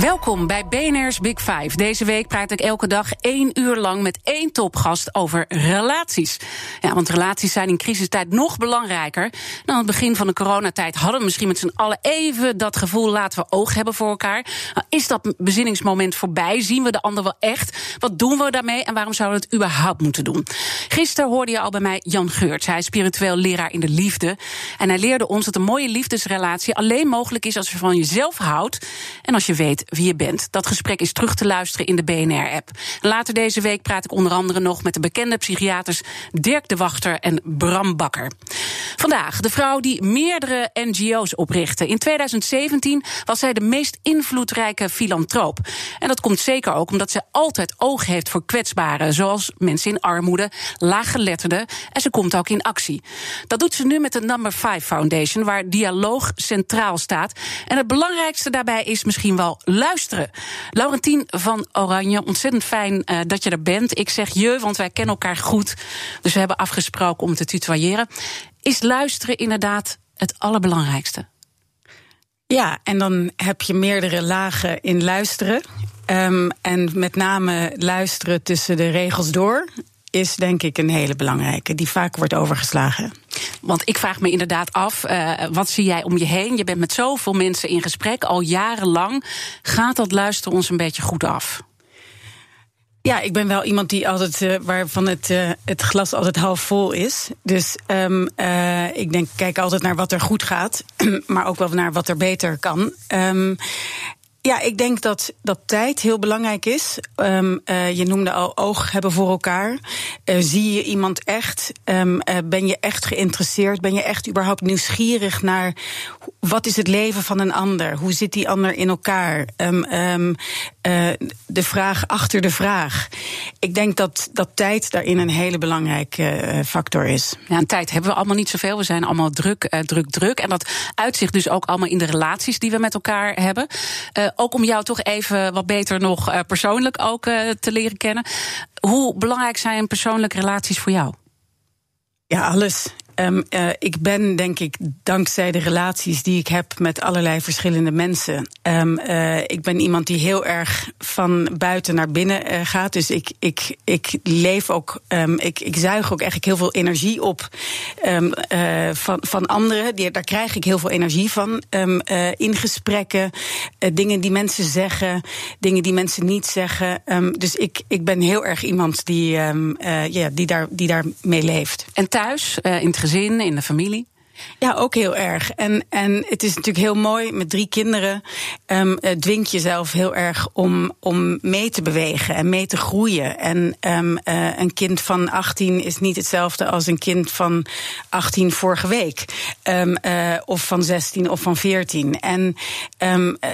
Welkom bij BNR's Big Five. Deze week praat ik elke dag één uur lang met één topgast over relaties. Ja, want relaties zijn in crisistijd nog belangrijker. Dan aan het begin van de coronatijd hadden we misschien met z'n allen even dat gevoel laten we oog hebben voor elkaar. Nou, is dat bezinningsmoment voorbij? Zien we de ander wel echt? Wat doen we daarmee en waarom zouden we het überhaupt moeten doen? Gisteren hoorde je al bij mij Jan Geurts. Hij is spiritueel leraar in de liefde. En hij leerde ons dat een mooie liefdesrelatie alleen mogelijk is als je van jezelf houdt en als je weet wie je bent. Dat gesprek is terug te luisteren in de BNR-app. Later deze week praat ik onder andere nog met de bekende psychiaters Dirk de Wachter en Bram Bakker. Vandaag de vrouw die meerdere NGO's oprichtte. In 2017 was zij de meest invloedrijke filantroop. En dat komt zeker ook omdat ze altijd oog heeft voor kwetsbaren, zoals mensen in armoede, laaggeletterden. En ze komt ook in actie. Dat doet ze nu met de Number 5 Foundation, waar dialoog centraal staat. En het belangrijkste daarbij is misschien wel luisteren. Laurentien van Oranje, ontzettend fijn uh, dat je er bent. Ik zeg je, want wij kennen elkaar goed. Dus we hebben afgesproken om te tutoyeren. Is luisteren inderdaad het allerbelangrijkste? Ja, en dan heb je meerdere lagen in luisteren. Um, en met name luisteren tussen de regels door is denk ik een hele belangrijke, die vaak wordt overgeslagen. Want ik vraag me inderdaad af, uh, wat zie jij om je heen? Je bent met zoveel mensen in gesprek, al jarenlang. Gaat dat luisteren ons een beetje goed af? Ja, ik ben wel iemand die altijd, uh, waarvan het, uh, het glas altijd half vol is. Dus um, uh, ik denk, kijk altijd naar wat er goed gaat, maar ook wel naar wat er beter kan. Um, ja, ik denk dat, dat tijd heel belangrijk is. Um, uh, je noemde al oog hebben voor elkaar. Uh, zie je iemand echt? Um, uh, ben je echt geïnteresseerd? Ben je echt überhaupt nieuwsgierig naar wat is het leven van een ander? Hoe zit die ander in elkaar? Um, de vraag achter de vraag. Ik denk dat, dat tijd daarin een hele belangrijke factor is. Ja, tijd hebben we allemaal niet zoveel. We zijn allemaal druk, druk, druk. En dat uitzicht dus ook allemaal in de relaties die we met elkaar hebben ook om jou toch even wat beter nog uh, persoonlijk ook uh, te leren kennen. Hoe belangrijk zijn persoonlijke relaties voor jou? Ja, alles. Um, uh, ik ben, denk ik, dankzij de relaties die ik heb met allerlei verschillende mensen. Um, uh, ik ben iemand die heel erg van buiten naar binnen uh, gaat. Dus ik, ik, ik leef ook, um, ik, ik zuig ook eigenlijk heel veel energie op van, van anderen. Daar krijg ik heel veel energie van. in gesprekken, dingen die mensen zeggen, dingen die mensen niet zeggen. dus ik, ik ben heel erg iemand die, ja, die, daar, die daar mee leeft. En thuis, in het gezin, in de familie? Ja, ook heel erg. En, en het is natuurlijk heel mooi met drie kinderen. Um, dwingt jezelf heel erg om, om mee te bewegen en mee te groeien. En um, uh, een kind van 18 is niet hetzelfde als een kind van 18 vorige week. Um, uh, of van 16 of van 14. En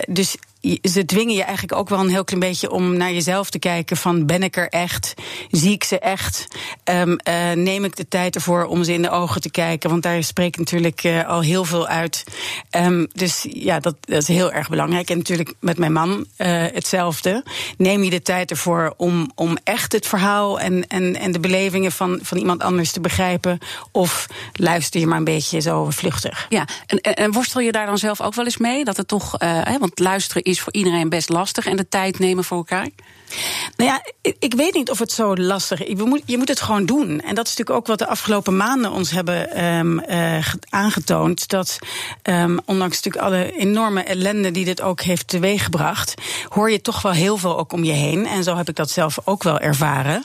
dus ze dwingen je eigenlijk ook wel een heel klein beetje om naar jezelf te kijken: van ben ik er echt? Zie ik ze echt? Um, uh, neem ik de tijd ervoor om ze in de ogen te kijken? Want daar spreekt natuurlijk uh, al heel veel uit. Um, dus ja, dat, dat, is heel erg belangrijk. En natuurlijk met mijn man uh, hetzelfde. Neem je de tijd ervoor om, om echt het verhaal en, en, en de belevingen van, van iemand anders te begrijpen? Of luister je maar een beetje zo vluchtig? Ja, en, en worstel je daar dan zelf ook wel eens mee? Dat het toch, want luisteren is voor iedereen best lastig en de tijd nemen voor elkaar? Nou ja, ik weet niet of het zo lastig is. Je moet, het gewoon doen. En dat is natuurlijk ook wat de afgelopen maanden ons hebben um, uh, aangetoond. Dat um, ondanks natuurlijk alle enorme ellende die dit ook heeft teweeggebracht, hoor je toch wel heel veel ook om je heen. En zo heb ik dat zelf ook wel ervaren.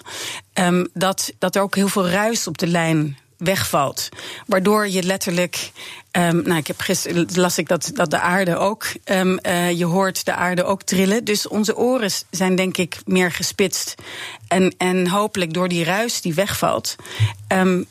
Um, dat, dat er ook heel veel ruis op de lijn wegvalt. Waardoor je letterlijk. Um, nou, ik heb gisteren las ik dat, dat de aarde ook. Um, uh, je hoort de aarde ook trillen. Dus onze oren zijn denk ik meer gespitst. En, en hopelijk door die ruis die wegvalt. Um,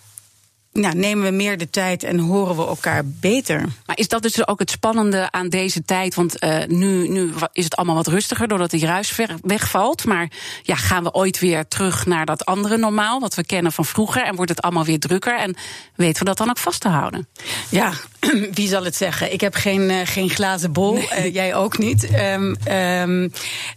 nou, nemen we meer de tijd en horen we elkaar beter. Maar is dat dus ook het spannende aan deze tijd? Want uh, nu, nu is het allemaal wat rustiger doordat de ruis wegvalt. Maar ja, gaan we ooit weer terug naar dat andere normaal, wat we kennen van vroeger? En wordt het allemaal weer drukker? En weten we dat dan ook vast te houden? Ja, wie zal het zeggen? Ik heb geen, uh, geen glazen bol, nee. uh, jij ook niet. Um, um,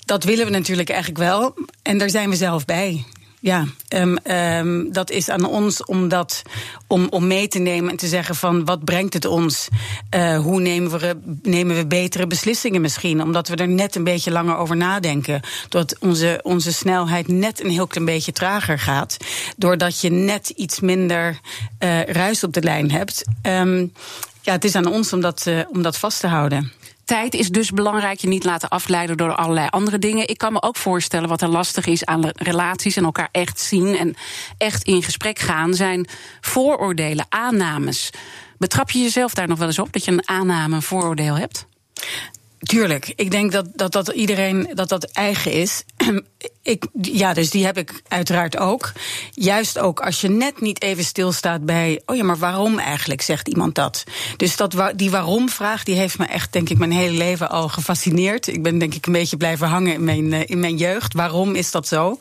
dat willen we natuurlijk eigenlijk wel. En daar zijn we zelf bij. Ja, um, um, dat is aan ons om, dat, om, om mee te nemen en te zeggen van wat brengt het ons? Uh, hoe nemen we, nemen we betere beslissingen misschien? Omdat we er net een beetje langer over nadenken. Doordat onze, onze snelheid net een heel klein beetje trager gaat. Doordat je net iets minder uh, ruis op de lijn hebt. Um, ja, het is aan ons om dat, uh, om dat vast te houden tijd is dus belangrijk. Je niet laten afleiden door allerlei andere dingen. Ik kan me ook voorstellen wat er lastig is aan relaties en elkaar echt zien en echt in gesprek gaan, zijn vooroordelen, aannames. Betrap je jezelf daar nog wel eens op dat je een aanname, een vooroordeel hebt? Tuurlijk. Ik denk dat dat, dat iedereen dat dat eigen is. ik, ja, dus die heb ik uiteraard ook. Juist ook als je net niet even stilstaat bij. Oh ja, maar waarom eigenlijk, zegt iemand dat? Dus dat, die waarom-vraag die heeft me echt, denk ik, mijn hele leven al gefascineerd. Ik ben denk ik een beetje blijven hangen in mijn, uh, in mijn jeugd. Waarom is dat zo?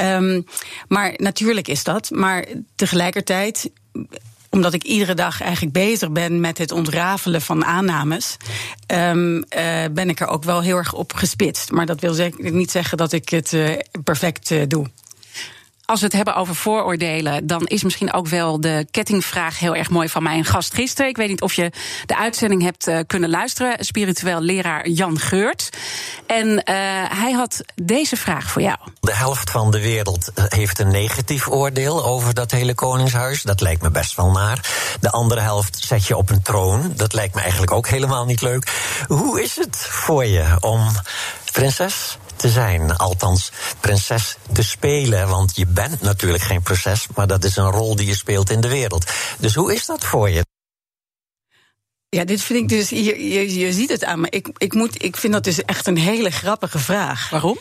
Um, maar natuurlijk is dat. Maar tegelijkertijd omdat ik iedere dag eigenlijk bezig ben met het ontrafelen van aannames, um, uh, ben ik er ook wel heel erg op gespitst. Maar dat wil niet zeggen dat ik het uh, perfect uh, doe als we het hebben over vooroordelen, dan is misschien ook wel de kettingvraag heel erg mooi van mijn gast gisteren. Ik weet niet of je de uitzending hebt uh, kunnen luisteren. Spiritueel leraar Jan Geurt. En uh, hij had deze vraag voor jou. De helft van de wereld heeft een negatief oordeel over dat hele koningshuis. Dat lijkt me best wel naar. De andere helft zet je op een troon. Dat lijkt me eigenlijk ook helemaal niet leuk. Hoe is het voor je om prinses te zijn. Althans, prinses te spelen. Want je bent natuurlijk geen prinses, maar dat is een rol die je speelt in de wereld. Dus hoe is dat voor je? Ja, dit vind ik dus. Je, je, je ziet het aan me. Ik, ik, moet, ik vind dat dus echt een hele grappige vraag. Waarom?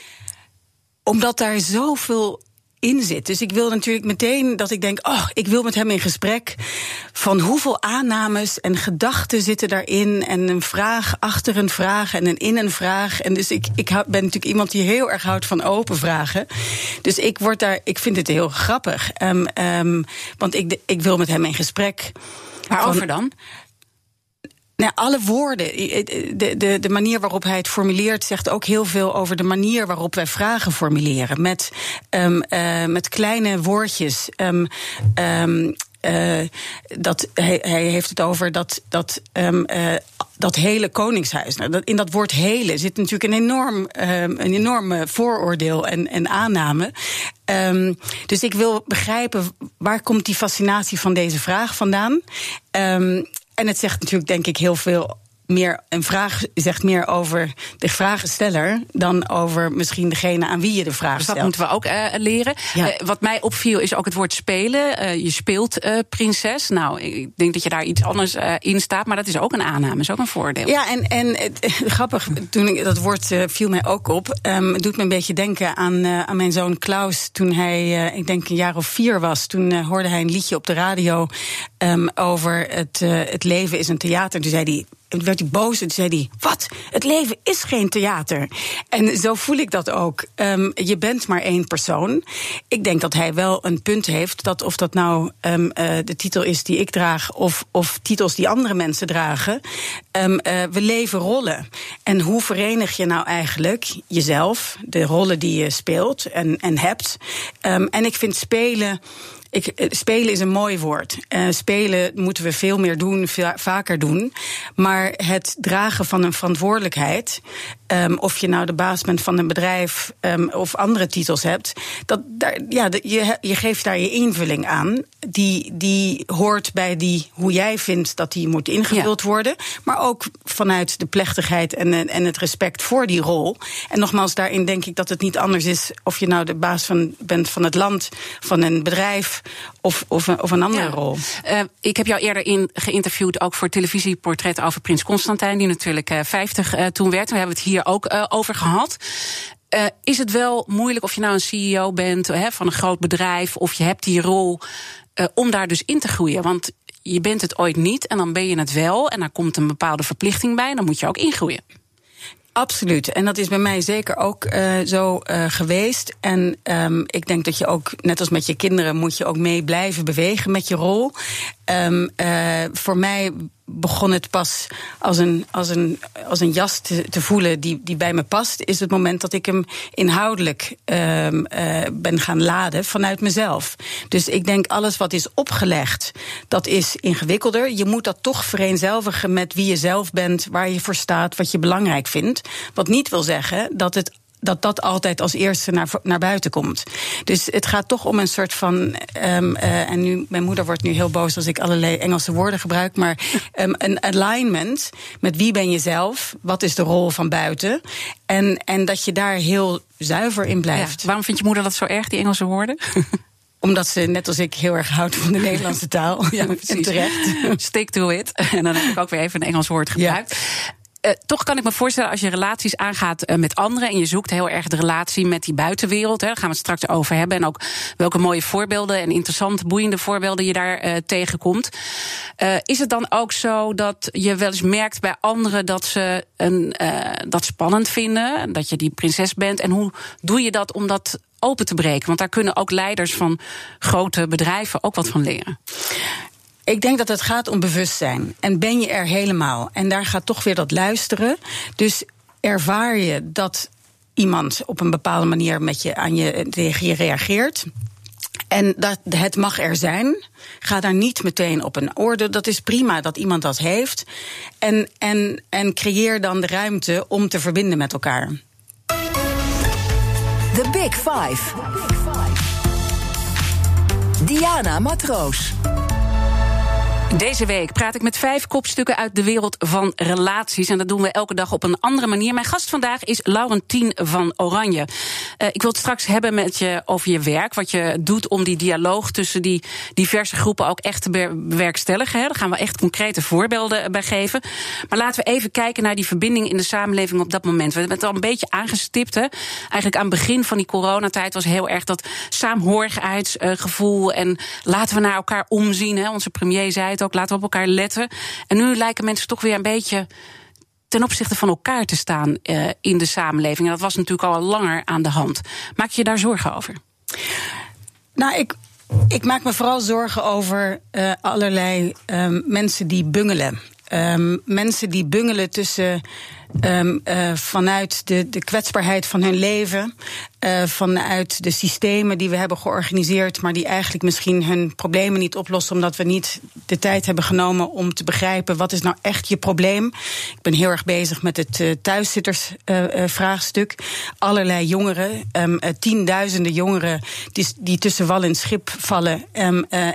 Omdat daar zoveel in zit. Dus ik wil natuurlijk meteen dat ik denk, oh, ik wil met hem in gesprek. Van hoeveel aannames en gedachten zitten daarin. En een vraag achter een vraag en een in een vraag. En dus ik, ik ben natuurlijk iemand die heel erg houdt van open vragen. Dus ik word daar, ik vind het heel grappig. Um, um, want ik, ik wil met hem in gesprek. Waarover dan? Nou, alle woorden, de, de, de manier waarop hij het formuleert, zegt ook heel veel over de manier waarop wij vragen formuleren. Met, um, uh, met kleine woordjes. Um, um, uh, dat, hij, hij heeft het over dat, dat, dat hele koningshuis. Nou, dat, in dat woord hele zit natuurlijk een enorm een enorme vooroordeel en, en aanname. Dus ik wil begrijpen waar komt die fascinatie van deze vraag vandaan. En het zegt natuurlijk, denk ik, heel veel meer een vraag zegt meer over de vragensteller dan over misschien degene aan wie je de vraag dus stelt. dat moeten we ook uh, leren. Ja. Uh, wat mij opviel is ook het woord spelen. Uh, je speelt prinses. Nou, ik denk dat je daar iets anders in staat, maar dat is ook een aanname, is ook een voordeel. Ja, en, en grappig, toen ik, dat woord viel mij ook op. Um, het doet me een beetje denken aan, aan mijn zoon Klaus toen hij, ik denk een jaar of vier was. Toen hoorde hij een liedje op de radio um, over het, het leven is een theater. Toen zei hij en werd hij boos en zei hij: Wat? Het leven is geen theater. En zo voel ik dat ook. Um, je bent maar één persoon. Ik denk dat hij wel een punt heeft dat of dat nou um, uh, de titel is die ik draag of, of titels die andere mensen dragen. Um, uh, we leven rollen. En hoe verenig je nou eigenlijk jezelf, de rollen die je speelt en, en hebt? en ik vind spelen ik, spelen is een mooi woord. Uh, spelen moeten we veel meer doen, vaker doen. Maar het dragen van een verantwoordelijkheid, um, of je nou de baas bent van een bedrijf um, of andere titels hebt, dat, daar, ja, je, je geeft daar je invulling aan. Die, die hoort bij die, hoe jij vindt dat die moet ingevuld ja. worden. Maar ook vanuit de plechtigheid en, en het respect voor die rol. En nogmaals, daarin denk ik dat het niet anders is of je nou de baas van, bent van het land, van een bedrijf of, of, of een andere ja. rol. Uh, ik heb jou eerder in, geïnterviewd, ook voor televisieportret over Prins Constantijn, die natuurlijk uh, 50 uh, toen werd. We hebben het hier ook uh, over gehad. Uh, is het wel moeilijk of je nou een CEO bent hè, van een groot bedrijf of je hebt die rol uh, om daar dus in te groeien. Want je bent het ooit niet en dan ben je het wel. En daar komt een bepaalde verplichting bij. Dan moet je ook ingroeien. Absoluut. En dat is bij mij zeker ook uh, zo uh, geweest. En um, ik denk dat je ook, net als met je kinderen, moet je ook mee blijven bewegen met je rol. Um, voor mij begon het pas als een, als een, als een jas te, voelen die, die bij me past, is het moment dat ik hem inhoudelijk um, uh, ben gaan laden vanuit mezelf. Dus ik denk alles wat is opgelegd, dat is ingewikkelder. Je moet dat toch vereenzelvigen met wie je zelf bent, waar je voor staat, wat je belangrijk vindt. Wat niet wil zeggen dat het dat dat altijd als eerste naar, naar buiten komt. Dus het gaat toch om een soort van. Um, uh, en nu, mijn moeder wordt nu heel boos als ik allerlei Engelse woorden gebruik. Maar um, een alignment met wie ben je zelf? Wat is de rol van buiten? En, en dat je daar heel zuiver in blijft. Ja, waarom vindt je moeder dat zo erg, die Engelse woorden? Omdat ze, net als ik, heel erg houdt van de Nederlandse taal. Ja, en terecht. Stick to it. En dan heb ik ook weer even een Engels woord gebruikt. Uh, toch kan ik me voorstellen, als je relaties aangaat uh, met anderen en je zoekt heel erg de relatie met die buitenwereld, hè, daar gaan we het straks over hebben. En ook welke mooie voorbeelden en interessante, boeiende voorbeelden je daar uh, tegenkomt. is het dan ook zo dat je wel eens merkt bij anderen dat ze een, dat spannend vinden, dat je die prinses bent? En hoe doe je dat om dat open te breken? Want daar kunnen ook leiders van grote bedrijven ook wat van leren. Ik denk dat het gaat om bewustzijn. En ben je er helemaal? En daar gaat toch weer dat luisteren. Dus ervaar je dat iemand op een bepaalde manier met je, aan je, tegen je reageert. En dat het mag er zijn. Ga daar niet meteen op een orde. Dat is prima dat iemand dat heeft. En, en, en creëer dan de ruimte om te verbinden met elkaar. The Big Five. Diana Matroos. Deze week praat ik met vijf kopstukken uit de wereld van relaties. En dat doen we elke dag op een andere manier. Mijn gast vandaag is Laurentien van Oranje. Uh, ik wil het straks hebben met je over je werk. Wat je doet om die dialoog tussen die diverse groepen ook echt te bewerkstelligen. Daar gaan we echt concrete voorbeelden bij geven. Maar laten we even kijken naar die verbinding in de samenleving op dat moment. We hebben het al een beetje aangestipt. Eigenlijk aan het begin van die coronatijd was heel erg dat saamhorigheidsgevoel. En laten we naar elkaar omzien. Hè? Onze premier zei ook, laten we op elkaar letten. En nu lijken mensen toch weer een beetje ten opzichte van elkaar te staan uh, in de samenleving. En dat was natuurlijk al langer aan de hand. Maak je daar zorgen over? Nou, ik, ik maak me vooral zorgen over uh, allerlei um, mensen die bungelen. Um, mensen die bungelen tussen Um, vanuit de, de kwetsbaarheid van hun leven, uh, vanuit de systemen die we hebben georganiseerd, maar die eigenlijk misschien hun problemen niet oplossen, omdat we niet de tijd hebben genomen om te begrijpen wat is nou echt je probleem. Ik ben heel erg bezig met het uh, thuiszittersvraagstuk. Allerlei jongeren, um, tienduizenden jongeren die, die tussen wal en schip vallen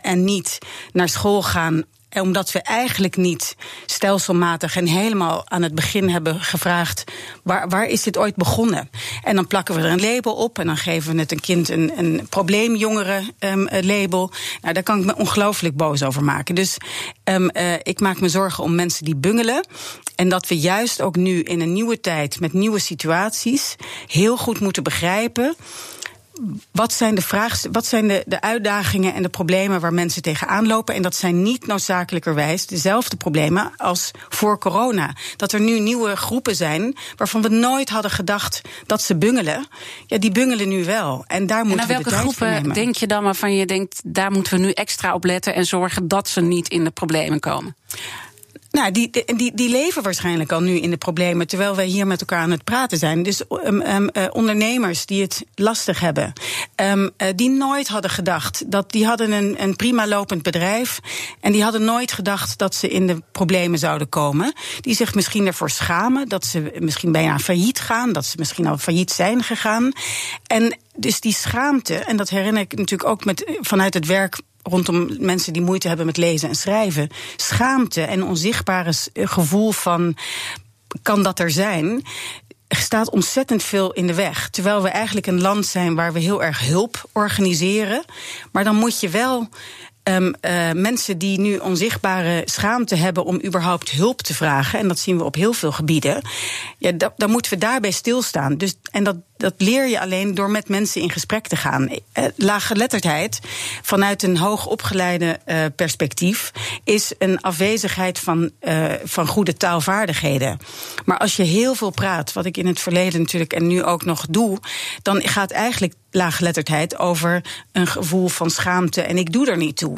en niet naar school gaan omdat we eigenlijk niet stelselmatig en helemaal aan het begin hebben gevraagd: waar, waar is dit ooit begonnen? En dan plakken we er een label op en dan geven we het een kind een, een probleemjongeren-label. Um, nou, daar kan ik me ongelooflijk boos over maken. Dus um, uh, ik maak me zorgen om mensen die bungelen. En dat we juist ook nu in een nieuwe tijd met nieuwe situaties heel goed moeten begrijpen wat zijn, de, vraag, wat zijn de, de uitdagingen en de problemen waar mensen tegenaan lopen? En dat zijn niet noodzakelijkerwijs dezelfde problemen als voor corona. Dat er nu nieuwe groepen zijn waarvan we nooit hadden gedacht dat ze bungelen. Ja, die bungelen nu wel. En daar moeten en we de tijd groepen denk je dan waarvan je denkt, daar moeten we nu extra op letten en zorgen dat ze niet in de problemen komen? Nou, die, die, die leven waarschijnlijk al nu in de problemen, terwijl wij hier met elkaar aan het praten zijn. Dus um, um, uh, ondernemers die het lastig hebben, um, uh, die nooit hadden gedacht dat die hadden een, een prima lopend bedrijf en die hadden nooit gedacht dat ze in de problemen zouden komen. Die zich misschien ervoor schamen dat ze misschien bijna failliet gaan, dat ze misschien al failliet zijn gegaan. En dus die schaamte, en dat herinner ik natuurlijk ook met, vanuit het werk rondom mensen die moeite hebben met lezen en schrijven. Schaamte en onzichtbare gevoel van kan dat er zijn? staat ontzettend veel in de weg. Terwijl we eigenlijk een land zijn waar we heel erg hulp organiseren. Maar dan moet je wel Um, uh, mensen die nu onzichtbare schaamte hebben om überhaupt hulp te vragen, en dat zien we op heel veel gebieden, ja, dan moeten we daarbij stilstaan. Dus, en dat, dat leer je alleen door met mensen in gesprek te gaan. Eh, laaggeletterdheid, vanuit een hoogopgeleide uh, perspectief, is een afwezigheid van, uh, van goede taalvaardigheden. Maar als je heel veel praat, wat ik in het verleden natuurlijk en nu ook nog doe, dan gaat eigenlijk laaggeletterdheid over een gevoel van schaamte en ik doe er niet toe.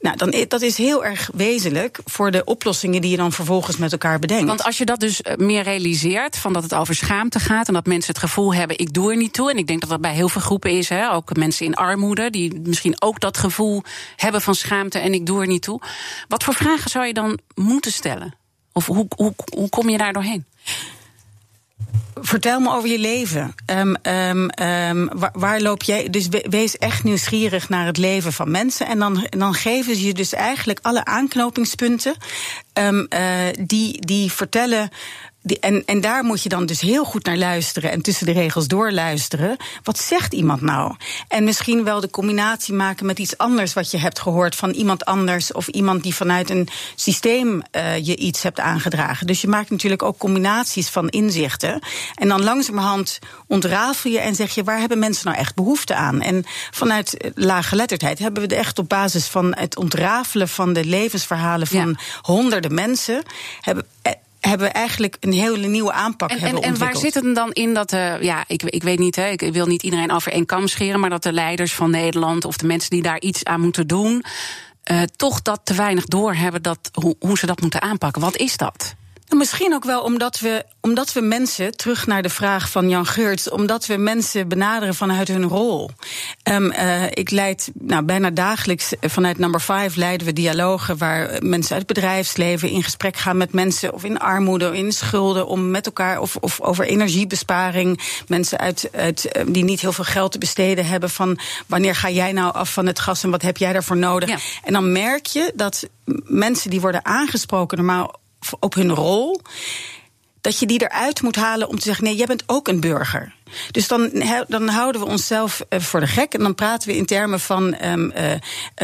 Nou, dan, dat is heel erg wezenlijk voor de oplossingen die je dan vervolgens met elkaar bedenkt. Want als je dat dus eh, meer realiseert, van dat het over schaamte gaat en dat mensen het gevoel hebben, ik doe er niet toe. En ik denk dat dat bij heel veel groepen is, hè, ook mensen in armoede, die misschien ook dat gevoel hebben van schaamte en ik doe er niet toe. Wat voor vragen zou je dan moeten stellen? Of hoe, hoe, hoe kom je daar doorheen? Vertel me over je leven. Um, um, um, waar, loop jij? Dus wees echt nieuwsgierig naar het leven van mensen. En dan, dan geven ze je dus eigenlijk alle aanknopingspunten. Uh, die, die vertellen en, en daar moet je dan dus heel goed naar luisteren en tussen de regels doorluisteren. Wat zegt iemand nou? En misschien wel de combinatie maken met iets anders wat je hebt gehoord van iemand anders of iemand die vanuit een systeem uh, je iets hebt aangedragen. Dus je maakt natuurlijk ook combinaties van inzichten. En dan langzamerhand ontrafel je en zeg je waar hebben mensen nou echt behoefte aan? En vanuit laaggeletterdheid hebben we er echt op basis van het ontrafelen van de levensverhalen van ja. honderden mensen. Hebben, eh, hebben we eigenlijk een hele nieuwe aanpak en, hebben en, en waar zit het dan in dat, uh, ja, ik, ik weet niet, hè, ik wil niet iedereen over één kam scheren, maar dat de leiders van Nederland of de mensen die daar iets aan moeten doen, uh, toch dat te weinig doorhebben dat, hoe, hoe ze dat moeten aanpakken? Wat is dat? Misschien ook wel omdat we, omdat we mensen, terug naar de vraag van Jan Geurts, omdat we mensen benaderen vanuit hun rol. Um, uh, ik leid nou, bijna dagelijks vanuit number 5 leiden we dialogen waar mensen uit het bedrijfsleven in gesprek gaan met mensen of in armoede of in schulden om met elkaar of, of over energiebesparing. Mensen uit, uit, die niet heel veel geld te besteden hebben van wanneer ga jij nou af van het gas en wat heb jij daarvoor nodig? Ja. En dan merk je dat mensen die worden aangesproken normaal op hun rol, dat je die eruit moet halen om te zeggen: nee, jij bent ook een burger. Dus dan, dan houden we onszelf eh, voor de gek en dan praten we in termen van um, uh, uh,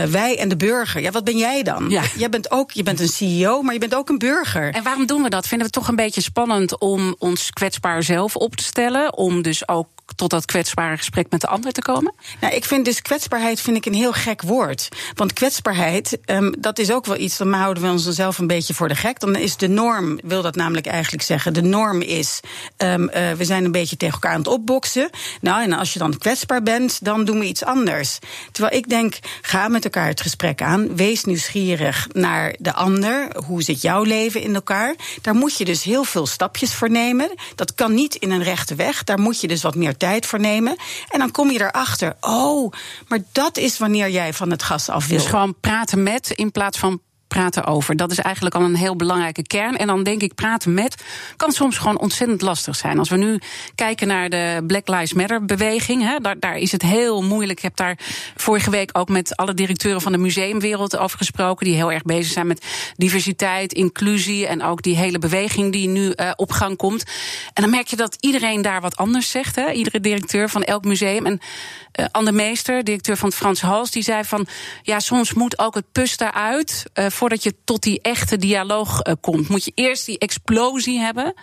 wij en de burger. Ja, wat ben jij dan? Ja. Jij bent ook, je bent een CEO, maar je bent ook een burger. En waarom doen we dat? Vinden we het toch een beetje spannend om ons kwetsbaar zelf op te stellen? Om dus ook tot dat kwetsbare gesprek met de ander te komen? Nou, ik vind dus kwetsbaarheid vind ik een heel gek woord. Want kwetsbaarheid, um, dat is ook wel iets, dan houden we ons zelf een beetje voor de gek. Dan is de norm, wil dat namelijk eigenlijk zeggen, de norm is, um, uh, we zijn een beetje tegen elkaar aan het opboksen. Nou, en als je dan kwetsbaar bent, dan doen we iets anders. Terwijl ik denk, ga met elkaar het gesprek aan. Wees nieuwsgierig naar de ander. Hoe zit jouw leven in elkaar? Daar moet je dus heel veel stapjes voor nemen. Dat kan niet in een rechte weg. Daar moet je dus wat meer tijd voor nemen. En dan kom je erachter. Oh, maar dat is wanneer jij van het gas af wil. Dus gewoon praten met in plaats van praten over. Dat is eigenlijk al een heel belangrijke kern. En dan denk ik, praten met kan soms gewoon ontzettend lastig zijn. Als we nu kijken naar de Black Lives Matter beweging, daar, daar is het heel moeilijk. Ik heb daar vorige week ook met alle directeuren van de museumwereld over gesproken, die heel erg bezig zijn met diversiteit, inclusie en ook die hele beweging die nu uh, op gang komt. En dan merk je dat iedereen daar wat anders zegt. Hè, iedere directeur van elk museum. En uh, Anne Meester, directeur van het Frans Hals, die zei van ja, soms moet ook het pus daaruit. Uh, voordat je tot die echte dialoog uh, komt. Moet je eerst die explosie hebben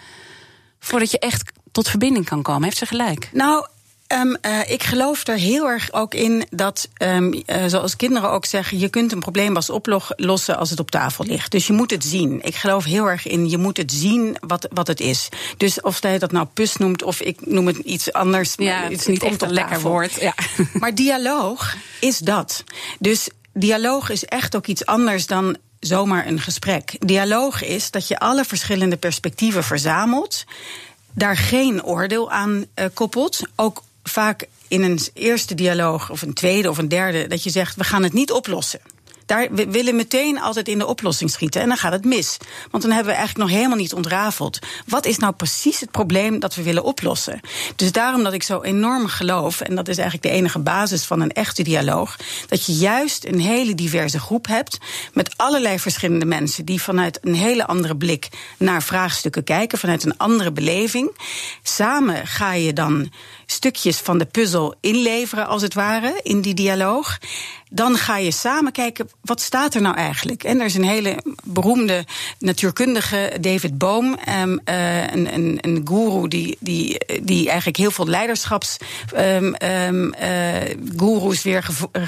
voordat je echt tot verbinding kan komen. Heeft ze gelijk? Nou, Um, uh, ik geloof er heel erg ook in dat, um, uh, zoals kinderen ook zeggen, je kunt een probleem pas oplossen als het op tafel ligt. Dus je moet het zien. Ik geloof heel erg in, je moet het zien wat, wat het is. Dus of jij dat nou pus noemt of ik noem het iets anders. Ja, het is niet echt een lekker woord. Ja. Maar dialoog is dat. Dus dialoog is echt ook iets anders dan zomaar een gesprek. Dialoog is dat je alle verschillende perspectieven verzamelt, daar geen oordeel aan uh, koppelt, ook vaak in een eerste dialoog of een tweede of een derde dat je zegt we gaan het niet oplossen. Daar we willen meteen altijd in de oplossing schieten en dan gaat het mis. Want dan hebben we eigenlijk nog helemaal niet ontrafeld. Wat is nou precies het probleem dat we willen oplossen? Dus daarom dat ik zo enorm geloof, en dat is eigenlijk de enige basis van een echte dialoog, dat je juist een hele diverse groep hebt met allerlei verschillende mensen die vanuit een hele andere blik naar vraagstukken kijken, vanuit een andere beleving. Samen ga je dan stukjes van de puzzel inleveren, als het ware, in die dialoog dan ga je samen kijken, wat staat er nou eigenlijk? En er is een hele beroemde natuurkundige, David Boom, um, een, een, een guru die, die, die eigenlijk heel veel leiderschaps um, um, gurus weer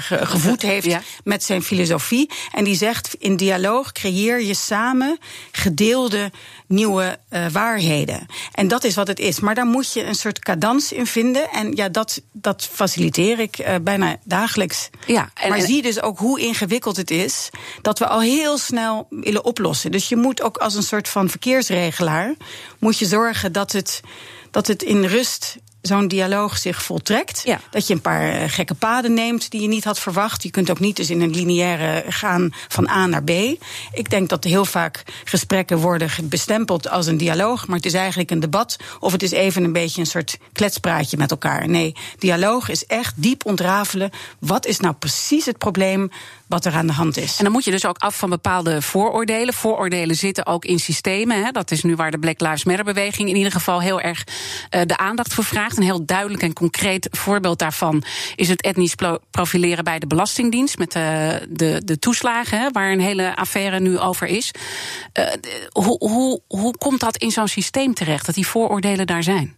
gevoed heeft met zijn filosofie. En die zegt, in dialoog creëer je samen gedeelde nieuwe uh, waarheden. En dat is wat het is. Maar daar moet je een soort cadans in vinden. En ja, dat, dat faciliteer ik uh, bijna dagelijks. Ja, en, maar zie dus ook hoe ingewikkeld het is dat we al heel snel willen oplossen. Dus je moet ook als een soort van verkeersregelaar moet je zorgen dat het, dat het in rust zo'n dialoog zich voltrekt. Dat je een paar eh, gekke paden neemt die je niet had verwacht. Je kunt ook niet dus in een lineaire gaan van A naar B. Ik denk dat heel vaak gesprekken worden bestempeld als een dialoog, maar het is eigenlijk een debat of het is even een beetje een soort kletspraatje met elkaar. Nee, dialoog is echt diep ontrafelen. Wat is nou precies het probleem? wat er aan de hand is. En dan moet je dus ook af van bepaalde vooroordelen. Vooroordelen zitten ook in systemen. Hè. Dat is nu waar de Black Lives Matter beweging in ieder geval heel erg uh, de aandacht voor vraagt. Een heel duidelijk en concreet voorbeeld daarvan is het etnisch profileren bij de Belastingdienst met de, de, de toeslagen, waar een hele affaire nu over is. Uh, hoe, hoe, hoe komt dat in zo'n systeem terecht, dat die vooroordelen daar zijn?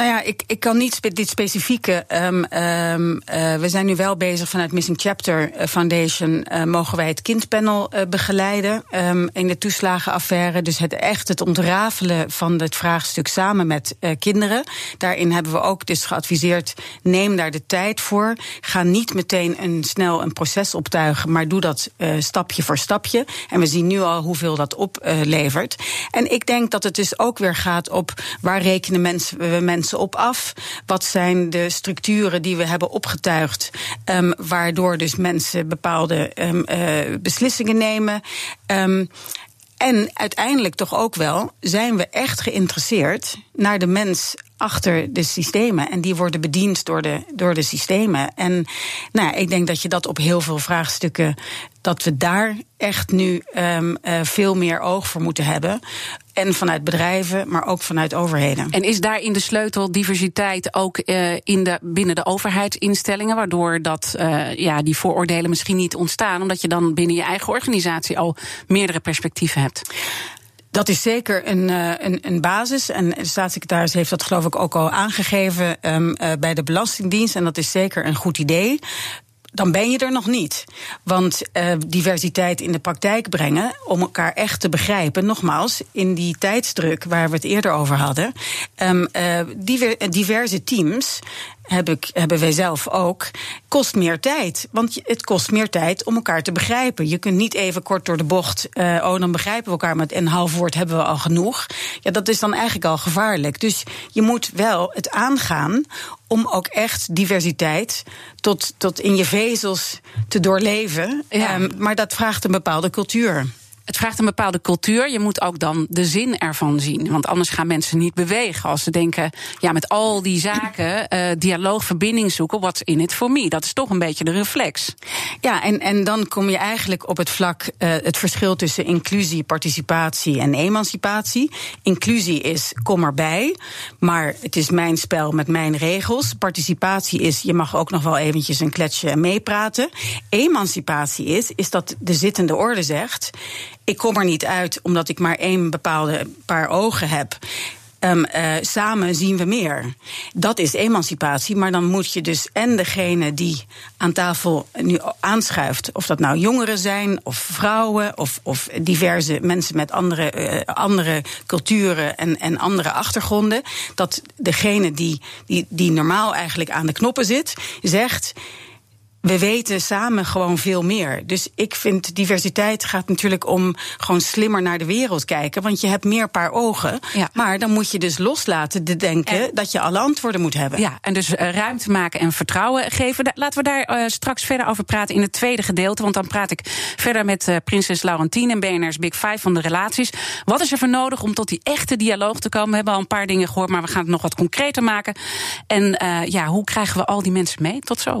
Nou ja, ik, ik kan niet dit specifieke. Um, um, uh, we zijn nu wel bezig vanuit Missing Chapter eh, Foundation. Uh, mogen wij het kindpanel begeleiden um, in de toeslagenaffaire. Dus het echt het ontrafelen van het vraagstuk samen met kinderen. Daarin hebben we ook dus geadviseerd: neem daar de tijd voor. Ga niet meteen een, snel een proces optuigen, maar doe dat stapje voor stapje. En we zien nu al hoeveel dat oplevert. en ik denk dat het dus ook weer gaat op waar rekenen mensen, mensen op af? Wat zijn de structuren die we hebben opgetuigd, um, waardoor dus mensen bepaalde um, uh, beslissingen nemen? Um, en uiteindelijk toch ook wel zijn we echt geïnteresseerd naar de mens achter de systemen. En die worden bediend door de, door de systemen. En nou, ik denk dat je dat op heel veel vraagstukken. dat we daar echt nu uh, veel meer oog voor moeten hebben. En vanuit bedrijven, maar ook vanuit overheden. En is daarin de sleutel diversiteit ook uh, in de, binnen de overheidsinstellingen, waardoor dat, uh, ja, die vooroordelen misschien niet ontstaan, omdat je dan binnen je eigen organisatie al meerdere perspectieven hebt? Dat is zeker een, een, een, basis. En de staatssecretaris heeft dat geloof ik ook al aangegeven um, uh, bij de Belastingdienst. En dat is zeker een goed idee dan ben je er nog niet. Want uh, diversiteit in de praktijk brengen, om elkaar echt te begrijpen, nogmaals, in die tijdsdruk waar we het eerder over hadden, um, diverse teams heb ik, hebben wij zelf ook, kost meer tijd. Want het kost meer tijd om elkaar te begrijpen. Je kunt niet even kort door de bocht, uh, oh, dan begrijpen we elkaar met een half woord hebben we al genoeg. Ja, dat is dan eigenlijk al gevaarlijk. Dus je moet wel het aangaan om ook echt diversiteit tot, tot in je vezels te doorleven. Ja. Um, maar dat vraagt een bepaalde cultuur het vraagt een bepaalde cultuur. Je moet ook dan de zin ervan zien. Want anders gaan mensen niet bewegen. Als ze denken, ja, met al die zaken, uh, dialoog, verbinding zoeken, what's in it for me? Dat is toch een beetje de reflex. Ja, en, en dan kom je eigenlijk op het vlak, uh, het verschil tussen inclusie, participatie en emancipatie. Inclusie is kom erbij, maar het is mijn spel met mijn regels. Participatie is, je mag ook nog wel eventjes een kletsje meepraten. Emancipatie is, is dat de zittende orde zegt ik kom er niet uit omdat ik maar één bepaalde paar ogen heb. Um, uh, samen zien we meer. Dat is emancipatie, maar dan moet je dus en degene die aan tafel nu aanschuift, of dat nou jongeren zijn, of vrouwen, of, of diverse mensen met andere, uh, andere culturen en, en andere achtergronden, dat degene die, die, die normaal eigenlijk aan de knoppen zit, zegt we weten samen gewoon veel meer. Dus ik vind diversiteit gaat natuurlijk om gewoon slimmer naar de wereld kijken. Want je hebt meer paar ogen. Ja. Maar dan moet je dus loslaten te denken dat je alle antwoorden moet hebben. Ja, en dus uh, ruimte maken en vertrouwen geven. Laten we daar uh, straks verder over praten in het tweede gedeelte. Want dan praat ik verder met uh, prinses Laurentien en BNR's Big Five van de relaties. Wat is er voor nodig om tot die echte dialoog te komen? We hebben al een paar dingen gehoord, maar we gaan het nog wat concreter maken. En ja, hoe krijgen we al die mensen mee? Tot zo.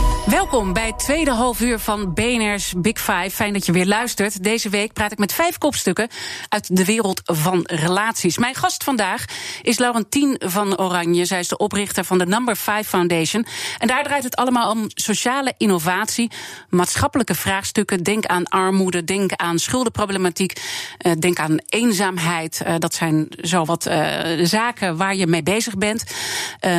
Welkom bij het tweede half uur van BNR's Big Five. Fijn dat je weer luistert. Deze week praat ik met vijf kopstukken uit de wereld van relaties. Mijn gast vandaag is Laurentien van Oranje. Zij is de oprichter van de Number 5 Foundation. En daar draait het allemaal om sociale innovatie, maatschappelijke vraagstukken. Denk aan armoede, denk aan schuldenproblematiek, eh, denk aan eenzaamheid. Eh, dat zijn zo wat uh, zaken waar je mee bezig bent.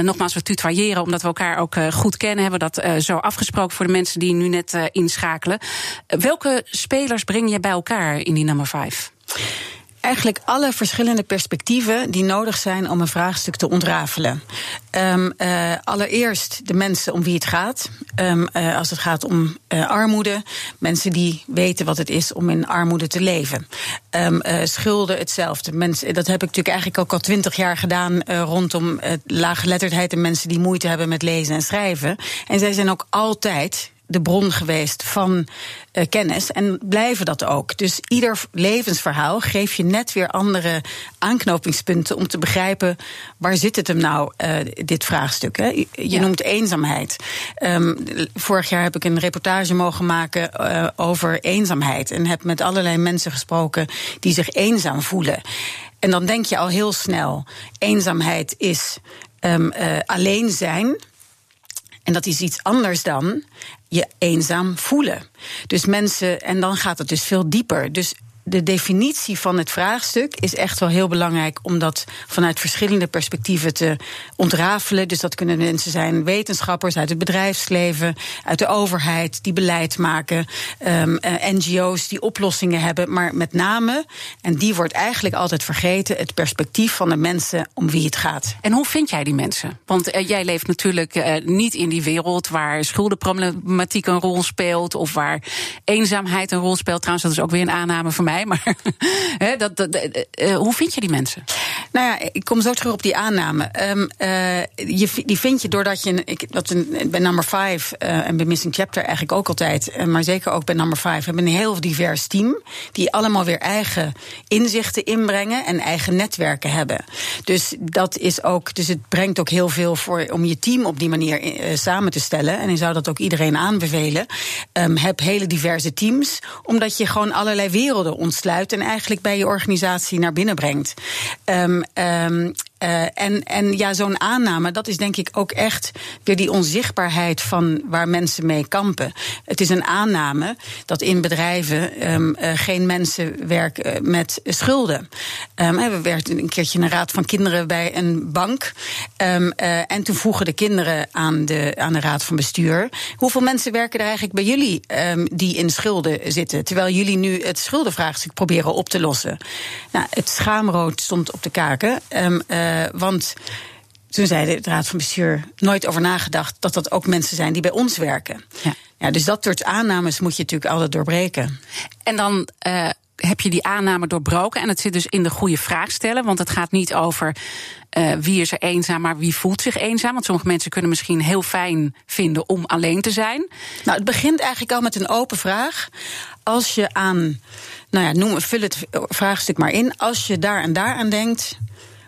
nogmaals, we tutoyeren omdat we elkaar ook goed kennen. Hebben dat zo afgesproken afgesproken voor de mensen die nu net uh, inschakelen. welke spelers breng je bij elkaar in die nummer 5? Eigenlijk alle verschillende perspectieven die nodig zijn om een vraagstuk te ontrafelen. Um, allereerst de mensen om wie het gaat. Um, als het gaat om uh, armoede, mensen die weten wat het is om in armoede te leven. Um, schulden hetzelfde. Mensen, dat heb ik natuurlijk eigenlijk ook al twintig jaar gedaan rondom laaggeletterdheid en mensen die moeite hebben met lezen en schrijven. En zij zijn ook altijd de bron geweest van uh, kennis en blijven dat ook. Dus ieder levensverhaal geeft je net weer andere aanknopingspunten om te begrijpen waar zit het hem nou, uh, dit vraagstuk. Hè? Je ja. noemt eenzaamheid. Um, vorig jaar heb ik een reportage mogen maken uh, over eenzaamheid en heb met allerlei mensen gesproken die zich eenzaam voelen. En dan denk je al heel snel: eenzaamheid is um, alleen zijn. En dat is iets anders dan je eenzaam voelen. Dus mensen, en dan gaat het dus veel dieper. Dus de definitie van het vraagstuk is echt wel heel belangrijk om dat vanuit verschillende perspectieven te ontrafelen. Dus dat kunnen mensen zijn, wetenschappers uit het bedrijfsleven, uit de overheid die beleid maken, um, uh, NGO's die oplossingen hebben. Maar met name, en die wordt eigenlijk altijd vergeten, het perspectief van de mensen om wie het gaat. En hoe vind jij die mensen? Want uh, jij leeft natuurlijk uh, niet in die wereld waar schuldenproblematiek een rol speelt of waar eenzaamheid een rol speelt. Trouwens, dat is ook weer een aanname van mij mij. Maar hè, dat, dat, uh, hoe vind je die mensen? Nou ja, ik kom zo terug op die aanname. Um, uh, je, die vind je doordat je. Ik, dat een, bij nummer 5 uh, en bij Missing Chapter eigenlijk ook altijd. maar zeker ook bij nummer 5 hebben een heel divers team. Die allemaal weer eigen inzichten inbrengen en eigen netwerken hebben. Dus dat is ook. Dus het brengt ook heel veel voor om je team op die manier uh, samen te stellen. En ik zou dat ook iedereen aanbevelen. Um, heb hele diverse teams. Omdat je gewoon allerlei werelden ontsluit en eigenlijk bij je organisatie naar binnen brengt. Um, um, uh, en, en ja, zo'n aanname, dat is denk ik ook echt weer die onzichtbaarheid van waar mensen mee kampen. Het is een aanname dat in bedrijven um, uh, geen mensen werken met schulden. Um, we werkten een keertje een raad van kinderen bij een bank. Uh, en toen vroegen de kinderen aan de, aan de raad van bestuur: hoeveel mensen werken er eigenlijk bij jullie die in schulden zitten? Terwijl jullie nu het schuldenvraagstuk proberen op te lossen. Nou, het schaamrood stond op de kaken. Uh, want toen zei de raad van bestuur nooit over nagedacht dat dat ook mensen zijn die bij ons werken. Ja. ja dus dat soort aannames moet je natuurlijk altijd doorbreken. En dan. Uh, heb je die aanname doorbroken. En het zit dus in de goede vraag stellen. Want het gaat niet over uh, wie is er eenzaam, maar wie voelt zich eenzaam. Want sommige mensen kunnen misschien heel fijn vinden om alleen te zijn. Nou, het begint eigenlijk al met een open vraag. Als je aan, nou ja, noem, vul het vraagstuk maar in. Als je daar en daar aan denkt,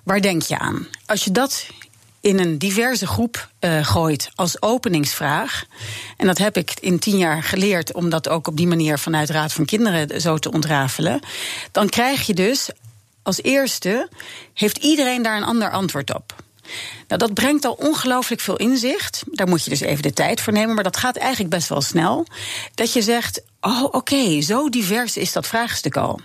Waar denk je aan? Als je dat in een diverse groep uh, gooit als openingsvraag. En dat heb ik in tien jaar geleerd om dat ook op die manier vanuit Raad van Kinderen zo te ontrafelen. Dan krijg je dus als eerste, heeft iedereen daar een ander antwoord op. Nou, dat brengt al ongelooflijk veel inzicht. Daar moet je dus even de tijd voor nemen, maar dat gaat eigenlijk best wel snel. Dat je zegt: Oh, oké, zo divers is dat vraagstuk al.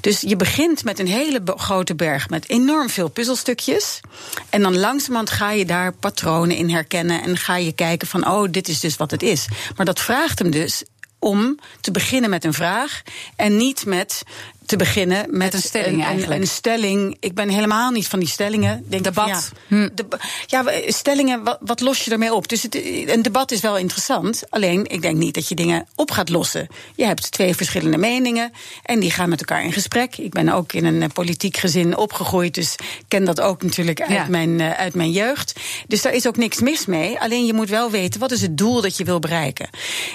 Dus je begint met een hele grote berg met enorm veel puzzelstukjes. En dan langzamerhand ga je daar patronen in herkennen. En ga je kijken van, oh, dit is dus wat het is. Maar dat vraagt hem dus om te beginnen met een vraag en niet met te beginnen met, een stelling eigenlijk. Een, stelling. Ik ben helemaal niet van die stellingen. Denk debat. ja, hm. ja, stellingen, wat, wat, los je ermee op? Dus het, een debat is wel interessant. Alleen, ik denk niet dat je dingen op gaat lossen. Je hebt twee verschillende meningen en die gaan met elkaar in gesprek. Ik ben ook in een eh, politiek gezin opgegroeid, dus ken dat ook natuurlijk uit, mijn, uh, uit mijn jeugd. Dus daar is ook niks mis mee. Alleen je moet wel weten, wat is het doel dat je wil bereiken?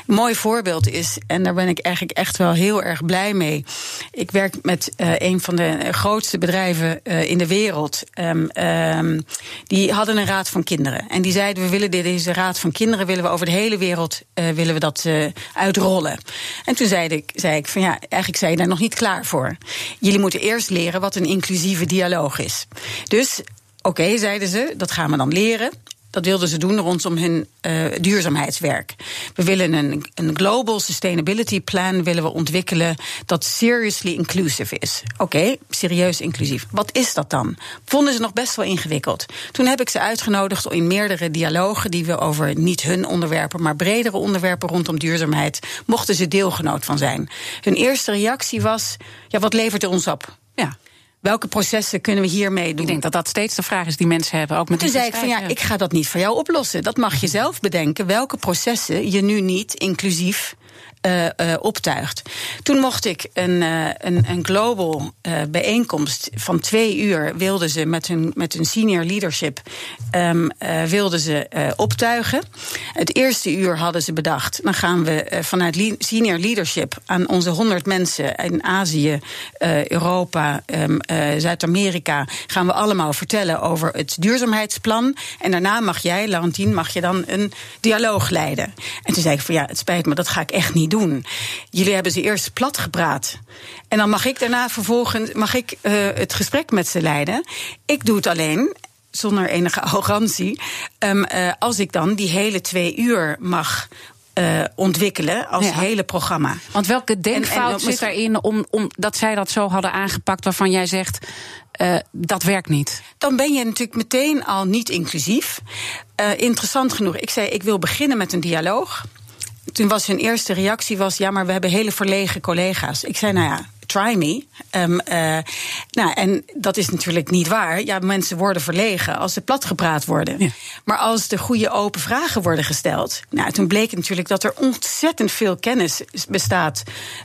Een mooi voorbeeld is, en daar ben ik eigenlijk echt wel heel erg blij mee. Ik werk met uh, een van de grootste bedrijven uh, in de wereld. Um, um, die hadden een raad van kinderen. En die zeiden: we willen deze raad van kinderen willen we over de hele wereld uh, willen we dat uitrollen. En toen zei ik, zei ik van ja, eigenlijk zei je daar nog niet klaar voor. Jullie moeten eerst leren wat een inclusieve dialoog is. Dus Oké, zeiden ze, dat gaan we dan leren. Dat wilden ze doen rondom hun uh, duurzaamheidswerk. We willen een, een global sustainability plan willen we ontwikkelen dat seriously inclusive is. Oké, serieus inclusief. Wat is dat dan? Vonden ze nog best wel ingewikkeld. Toen heb ik ze uitgenodigd in meerdere dialogen die we over niet hun onderwerpen, maar bredere onderwerpen rondom duurzaamheid mochten ze deelgenoot van zijn. Hun eerste reactie was: ja, wat levert er ons op? Ja. Welke processen kunnen we hiermee doen? Ik denk dat dat steeds de vraag is die mensen hebben. Ook met Toen zei ik van ja, ik ga dat niet voor jou oplossen. Dat mag je zelf bedenken. Welke processen je nu niet inclusief uh, optuigt. Toen mocht ik een, uh, een, een global bijeenkomst van twee uur wilden ze met hun, met hun senior leadership um, wilden ze optuigen. Het eerste uur hadden ze bedacht. Dan gaan we vanuit senior leadership aan onze honderd mensen in Azië, Europa, um, Zuid-Amerika gaan we allemaal vertellen over het duurzaamheidsplan. En daarna mag jij, Laurentien, mag je dan een dialoog leiden. En toen zei ik van ja, het spijt me, dat ga ik echt niet doen doen. Jullie hebben ze eerst plat gepraat. En dan mag ik daarna vervolgens mag ik, uh, het gesprek met ze leiden. Ik doe het alleen zonder enige arrogantie. Um, uh, als ik dan die hele twee uur mag uh, ontwikkelen als ja. hele programma. Want welke denkfout en, en, zit daarin om, om dat zij dat zo hadden aangepakt waarvan jij zegt. Uh, dat werkt niet. Dan ben je natuurlijk meteen al niet inclusief. Uh, interessant genoeg. Ik zei: ik wil beginnen met een dialoog toen was hun eerste reactie was, ja, maar we hebben hele verlegen collega's. Ik zei, nou ja, try me. Um, uh, nou, en dat is natuurlijk niet waar. Ja, mensen worden verlegen als ze platgepraat worden. Ja. Maar als de goede open vragen worden gesteld. Nou, toen bleek natuurlijk dat er ontzettend veel kennis bestaat.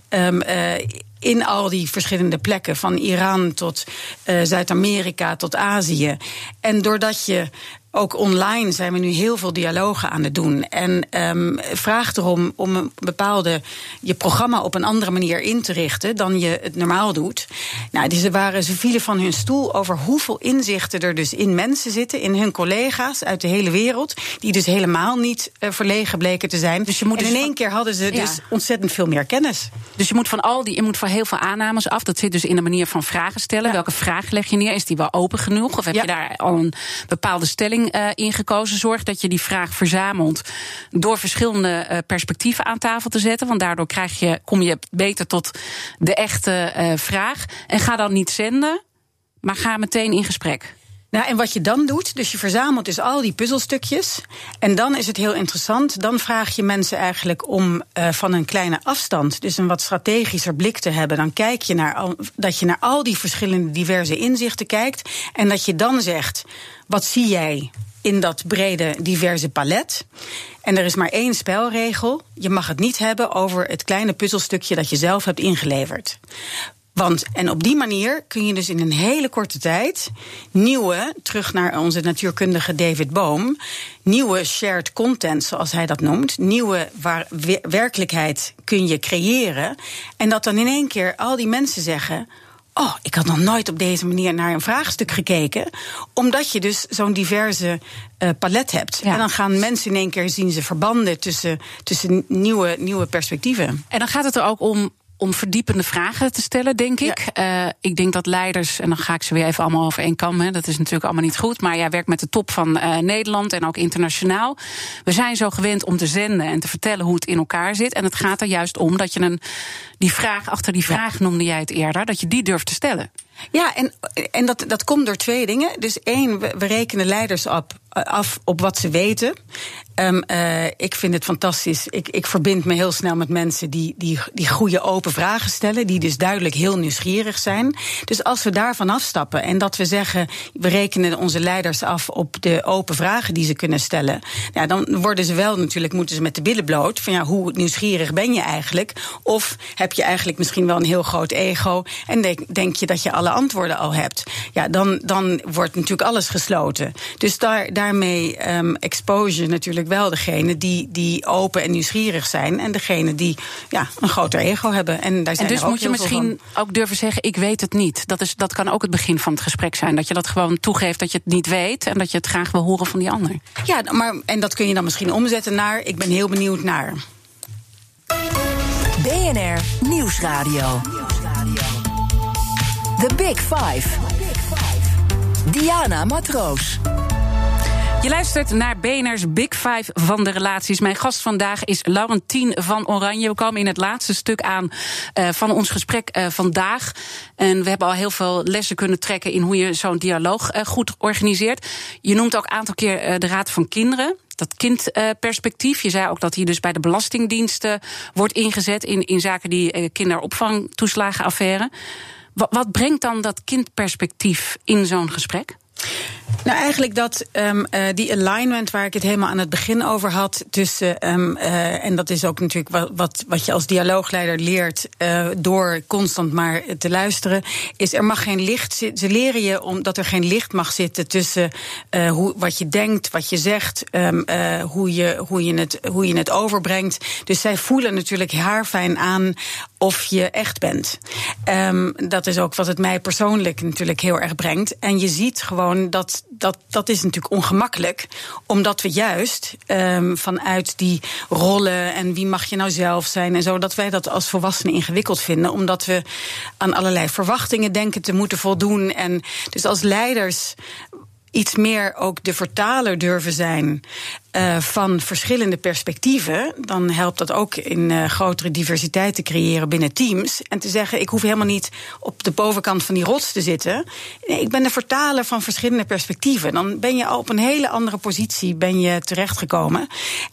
Um, uh, in al die verschillende plekken, van Iran tot uh, Zuid-Amerika tot Azië. En doordat je ook online zijn we nu heel veel dialogen aan het doen. En um, vraag erom om een bepaalde je programma op een andere manier in te richten dan je het normaal doet. Nou, dus ze, waren, ze vielen van hun stoel over hoeveel inzichten er dus in mensen zitten, in hun collega's uit de hele wereld, die dus helemaal niet uh, verlegen bleken te zijn. Dus je moet en dus in één keer hadden ze ja. dus ontzettend veel meer kennis. Dus je moet van al die, je moet van heel veel aannames af. Dat zit dus in de manier van vragen stellen. Ja. Welke vraag leg je neer? Is die wel open genoeg? Of heb ja. je daar al een bepaalde stelling uh, ingekozen. Zorg dat je die vraag verzamelt door verschillende uh, perspectieven aan tafel te zetten. Want daardoor krijg je, kom je beter tot de echte uh, vraag. En ga dan niet zenden, maar ga meteen in gesprek. Nou, en wat je dan doet, dus je verzamelt dus al die puzzelstukjes. En dan is het heel interessant. Dan vraag je mensen eigenlijk om uh, van een kleine afstand, dus een wat strategischer blik te hebben. Dan kijk je naar al, dat je naar al die verschillende diverse inzichten kijkt. En dat je dan zegt: wat zie jij in dat brede, diverse palet. En er is maar één spelregel. Je mag het niet hebben over het kleine puzzelstukje dat je zelf hebt ingeleverd. Want, en op die manier kun je dus in een hele korte tijd nieuwe, terug naar onze natuurkundige David Boom, nieuwe shared content, zoals hij dat noemt, nieuwe waar, werkelijkheid kun je creëren. En dat dan in één keer al die mensen zeggen: Oh, ik had nog nooit op deze manier naar een vraagstuk gekeken. Omdat je dus zo'n diverse uh, palet hebt. Ja. En dan gaan mensen in één keer zien ze verbanden tussen, tussen nieuwe, nieuwe perspectieven. En dan gaat het er ook om om verdiepende vragen te stellen, denk ik. Ja. Uh, ik denk dat leiders, en dan ga ik ze weer even allemaal over één kam, hè, dat is natuurlijk allemaal niet goed. Maar jij werkt met de top van uh, Nederland en ook internationaal. We zijn zo gewend om te zenden en te vertellen hoe het in elkaar zit. En het gaat er juist om dat je een, die vraag achter die vraag, ja. noemde jij het eerder, dat je die durft te stellen. Ja, en, en dat, dat komt door twee dingen. Dus één, we, we rekenen leiders op, af op wat ze weten. Um, uh, ik vind het fantastisch. Ik, ik verbind me heel snel met mensen die, die, die goede open vragen stellen. Die dus duidelijk heel nieuwsgierig zijn. Dus als we daarvan afstappen en dat we zeggen. we rekenen onze leiders af op de open vragen die ze kunnen stellen. Dan worden ze wel natuurlijk, moeten ze met de billen bloot. Van ja, hoe nieuwsgierig ben je eigenlijk? Of heb je eigenlijk misschien wel een heel groot ego. En denk, denk je dat je alle antwoorden al hebt? Ja, dan, dan wordt natuurlijk alles gesloten. Dus daar daarmee um, expose natuurlijk wel degene die, die open en nieuwsgierig zijn. En degene die ja, een groter ego hebben. En, daar zijn en dus er ook moet je misschien van. ook durven zeggen: Ik weet het niet. Dat, is, dat kan ook het begin van het gesprek zijn. Dat je dat gewoon toegeeft dat je het niet weet. En dat je het graag wil horen van die ander. Ja, maar, en dat kun je dan misschien omzetten naar: Ik ben heel benieuwd naar. BNR Nieuwsradio. The Big Five. Diana Matroos. Je luistert naar BNR's Big Five van de relaties. Mijn gast vandaag is Laurentien van Oranje. We komen in het laatste stuk aan uh, van ons gesprek uh, vandaag. En we hebben al heel veel lessen kunnen trekken in hoe je zo'n dialoog uh, goed organiseert. Je noemt ook een aantal keer de Raad van Kinderen dat kindperspectief. Je zei ook dat hij dus bij de Belastingdiensten wordt ingezet in, in zaken die kinderopvangtoeslagenaffaire. Wat brengt dan dat kindperspectief in zo'n gesprek? Nou, eigenlijk dat um, uh, die alignment waar ik het helemaal aan het begin over had. Tussen, um, uh, en dat is ook natuurlijk wat, wat, wat je als dialoogleider leert. Uh, door constant maar te luisteren. Is er mag geen licht zitten. Ze leren je omdat er geen licht mag zitten tussen hoe, wat je denkt, wat je zegt. Um, hoe, je, hoe, je het, hoe je het overbrengt. Dus zij voelen natuurlijk haarfijn aan of je echt bent. Dat is ook wat het mij persoonlijk natuurlijk heel erg brengt. En je ziet gewoon dat dat, dat is natuurlijk ongemakkelijk, omdat we juist um, vanuit die rollen en wie mag je nou zelf zijn en zo, dat wij dat als volwassenen ingewikkeld vinden, omdat we aan allerlei verwachtingen denken te moeten voldoen. En dus als leiders iets meer ook de vertaler durven zijn uh, van verschillende perspectieven, dan helpt dat ook in uh, grotere diversiteit te creëren binnen teams. En te zeggen: ik hoef helemaal niet op de bovenkant van die rots te zitten. Nee, ik ben de vertaler van verschillende perspectieven. Dan ben je al op een hele andere positie ben je terechtgekomen.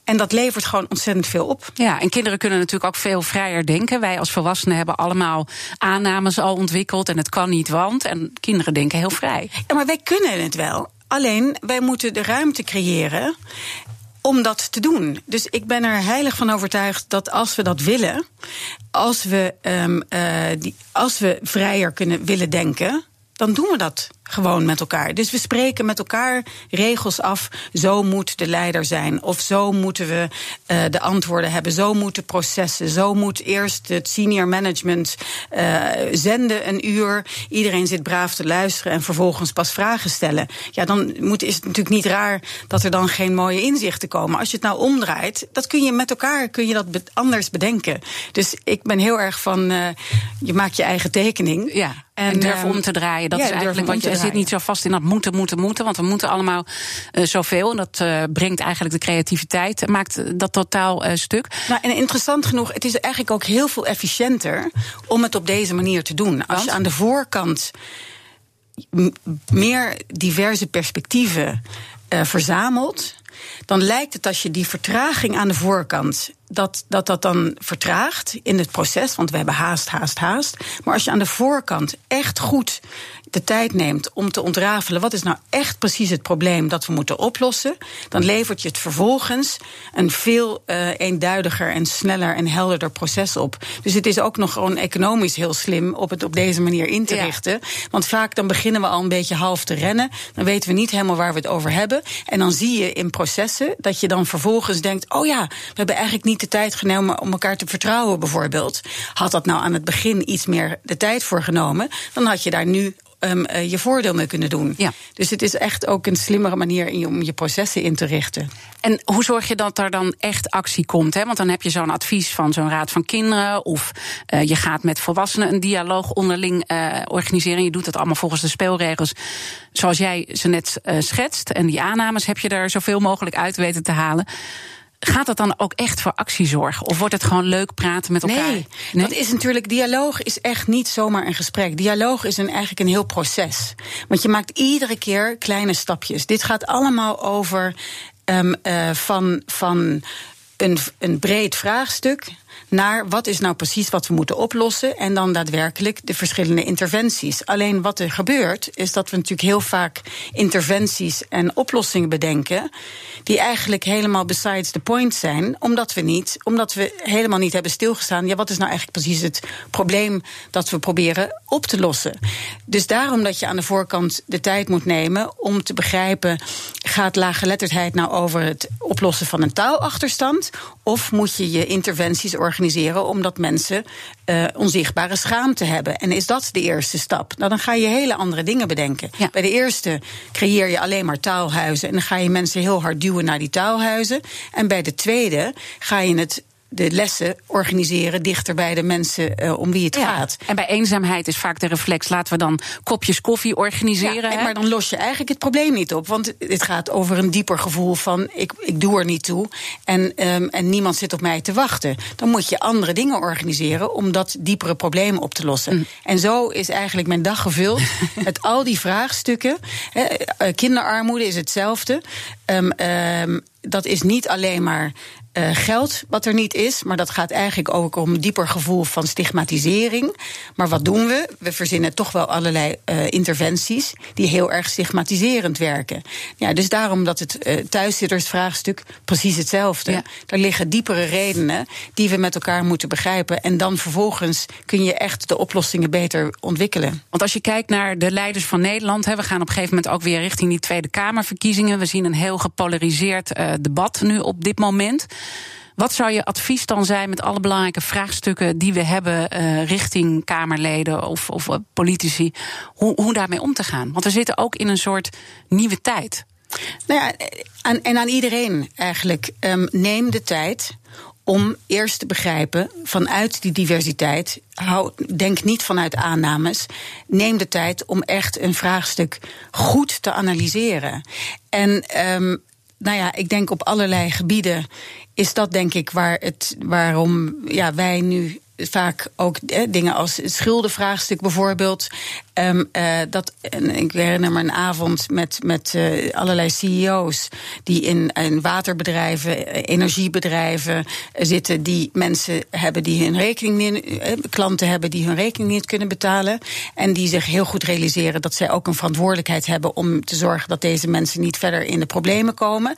En dat levert gewoon ontzettend veel op. Ja, en kinderen kunnen natuurlijk ook veel vrijer denken. Wij als volwassenen hebben allemaal aannames al ontwikkeld en het kan niet, want. En kinderen denken heel vrij. Ja, maar wij kunnen het wel. Alleen, wij moeten de ruimte creëren om dat te doen. Dus ik ben er heilig van overtuigd dat als we dat willen, als we, um, uh, die, als we vrijer kunnen willen denken, dan doen we dat gewoon met elkaar. Dus we spreken met elkaar regels af. Zo moet de leider zijn. Of zo moeten we uh, de antwoorden hebben. Zo moeten processen. Zo moet eerst het senior management uh, zenden een uur. Iedereen zit braaf te luisteren en vervolgens pas vragen stellen. Ja, dan moet, is het natuurlijk niet raar dat er dan geen mooie inzichten komen. Als je het nou omdraait, dat kun je met elkaar kun je dat anders bedenken. Dus ik ben heel erg van uh, je maakt je eigen tekening. Ja. En, en durf om te draaien. Dat ja, is eigenlijk wat je zit niet zo vast in dat moeten, moeten, moeten. Want we moeten allemaal uh, zoveel. En dat uh, brengt eigenlijk de creativiteit, maakt dat totaal uh, stuk. Nou, en interessant genoeg, het is eigenlijk ook heel veel efficiënter om het op deze manier te doen. Als je aan de voorkant meer diverse perspectieven verzamelt dan lijkt het als je die vertraging aan de voorkant. Dat, dat dat dan vertraagt in het proces, want we hebben haast, haast, haast. Maar als je aan de voorkant echt goed de tijd neemt om te ontrafelen wat is nou echt precies het probleem dat we moeten oplossen, dan levert je het vervolgens een veel uh, eenduidiger en sneller en helderder proces op. Dus het is ook nog gewoon economisch heel slim op het op deze manier in te ja. richten. Want vaak dan beginnen we al een beetje half te rennen, dan weten we niet helemaal waar we het over hebben. En dan zie je in processen dat je dan vervolgens denkt: oh ja, we hebben eigenlijk niet de tijd genomen om elkaar te vertrouwen, bijvoorbeeld. Had dat nou aan het begin iets meer de tijd voor genomen, dan had je daar nu um, uh, je voordeel mee kunnen doen. Ja. Dus het is echt ook een slimmere manier om je processen in te richten. En hoe zorg je dat er dan echt actie komt? Hè? Want dan heb je zo'n advies van zo'n raad van kinderen. Of uh, je gaat met volwassenen een dialoog onderling uh, organiseren. Je doet dat allemaal volgens de speelregels. Zoals jij ze net schetst. En die aannames heb je er zoveel mogelijk uit weten te halen. Gaat dat dan ook echt voor actie zorgen? Of wordt het gewoon leuk praten met elkaar? Nee, nee? dat is natuurlijk. Dialoog is echt niet zomaar een gesprek. Dialoog is een, eigenlijk een heel proces. Want je maakt iedere keer kleine stapjes. Dit gaat allemaal over um, uh, van. van een, een breed vraagstuk naar wat is nou precies wat we moeten oplossen en dan daadwerkelijk de verschillende interventies. Alleen wat er gebeurt is dat we natuurlijk heel vaak interventies en oplossingen bedenken die eigenlijk helemaal besides the point zijn, omdat we niet, omdat we helemaal niet hebben stilgestaan. Ja, wat is nou eigenlijk precies het probleem dat we proberen op te lossen? Dus daarom dat je aan de voorkant de tijd moet nemen om te begrijpen: gaat laaggeletterdheid nou over het oplossen van een taalachterstand? Of moet je je interventies organiseren omdat mensen uh, onzichtbare schaamte hebben? En is dat de eerste stap? Nou, dan ga je hele andere dingen bedenken. Ja. Bij de eerste creëer je alleen maar taalhuizen en dan ga je mensen heel hard duwen naar die taalhuizen. En bij de tweede ga je het de lessen organiseren dichter bij de mensen uh, om wie het Ja. gaat. En bij eenzaamheid is vaak de reflex: laten we dan kopjes koffie organiseren. Ja, en maar dan los je eigenlijk het probleem niet op. Want het gaat over een dieper gevoel van ik, ik doe er niet toe. En, ehm, en niemand zit op mij te wachten. Dan moet je andere dingen organiseren om dat diepere probleem op te lossen. Mm. En zo is eigenlijk mijn dag gevuld met al die vraagstukken. Eh, kinderarmoede is hetzelfde. Ehm, ehm, dat is niet alleen maar eh, geld wat er niet is, maar dat gaat eigenlijk ook om een dieper gevoel van stigmatisering. Maar wat doen we? We verzinnen toch wel allerlei eh, interventies die heel erg stigmatiserend werken. Ja, dus daarom dat het eh, thuiszittersvraagstuk precies hetzelfde. Ja. Daar liggen diepere redenen die we met elkaar moeten begrijpen. En dan vervolgens kun je echt de oplossingen beter ontwikkelen. Want als je kijkt naar de leiders van Nederland, hè, we gaan op een gegeven moment ook weer richting die Tweede Kamerverkiezingen. We zien een heel gepolariseerd debat nu op dit moment. Wat zou je advies dan zijn met alle belangrijke vraagstukken die we hebben eh, richting Kamerleden of, of eh, politici, hoe, hoe daarmee om te gaan? Want we zitten ook in een soort nieuwe tijd. Nou ja, aan, en aan iedereen eigenlijk. ehm, neem de tijd om eerst te begrijpen vanuit die diversiteit. Denk niet vanuit aannames. Neem de tijd om echt een vraagstuk goed te analyseren. En ehm, nou ja, ik denk op allerlei gebieden is dat denk ik waar het, waarom ja, wij nu vaak ook dingen als het schuldenvraagstuk bijvoorbeeld. Ehm, eh, dat, ik herinner me een avond met, met eh, allerlei CEO's die in, waterbedrijven, eh, energiebedrijven zitten, die mensen hebben die hun rekening niet, klanten hebben die hun rekening niet kunnen betalen. En die zich heel goed realiseren dat zij ook een verantwoordelijkheid hebben om te zorgen dat deze mensen niet verder in de problemen komen.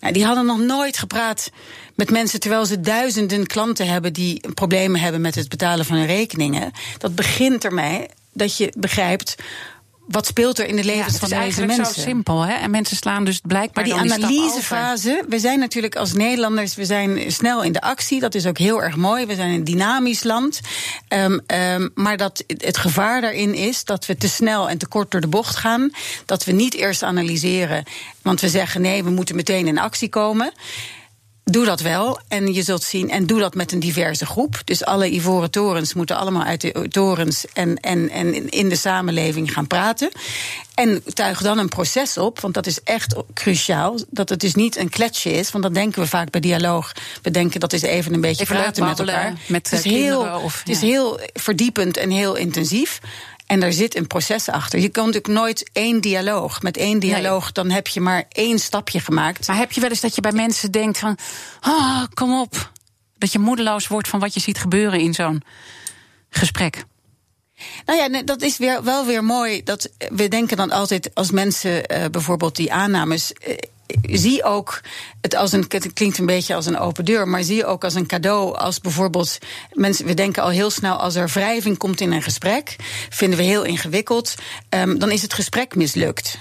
Nou, die hadden nog nooit gepraat met mensen terwijl ze duizenden klanten hebben die problemen hebben met het betalen van hun rekeningen. Dat begint ermee dat je begrijpt. Wat speelt er in de Ja, levens het van is deze eigenlijk mensen? zo simpel. Hè? En mensen slaan dus blijkbaar Maar die analysefase, we zijn natuurlijk als Nederlanders, we zijn snel in de actie. Dat is ook heel erg mooi. We zijn een dynamisch land. Ehm, ehm, maar dat het gevaar daarin is dat we te snel en te kort door de bocht gaan. Dat we niet eerst analyseren, want we zeggen nee, we moeten meteen in actie komen. Doe dat wel en je zult zien, en doe dat met een diverse groep. Dus alle ivoren torens moeten allemaal uit de torens en, en, en in de samenleving gaan praten. En tuig dan een proces op, want dat is echt cruciaal. Dat het dus niet een kletsje is, want dat denken we vaak bij dialoog. We denken dat is even een beetje Even praten met elkaar. met, het is, eh, heel, of- het is ja. heel verdiepend en heel intensief. En daar zit een proces achter. Je kan natuurlijk nooit één dialoog. Met één dialoog, dan heb je maar één stapje gemaakt. Maar heb je wel eens dat je bij mensen denkt van, ah, kom op. Dat je moedeloos wordt van wat je ziet gebeuren in zo'n gesprek. Nou ja, dat is weer, wel weer mooi. Dat we denken dan altijd als mensen eh, bijvoorbeeld die aannames. eh, zie ook het als een. Het klinkt een beetje als een open deur, maar zie ook als een cadeau. Als bijvoorbeeld mensen. We denken al heel snel als er wrijving komt in een gesprek. Vinden we heel ingewikkeld. ehm, dan is het gesprek mislukt.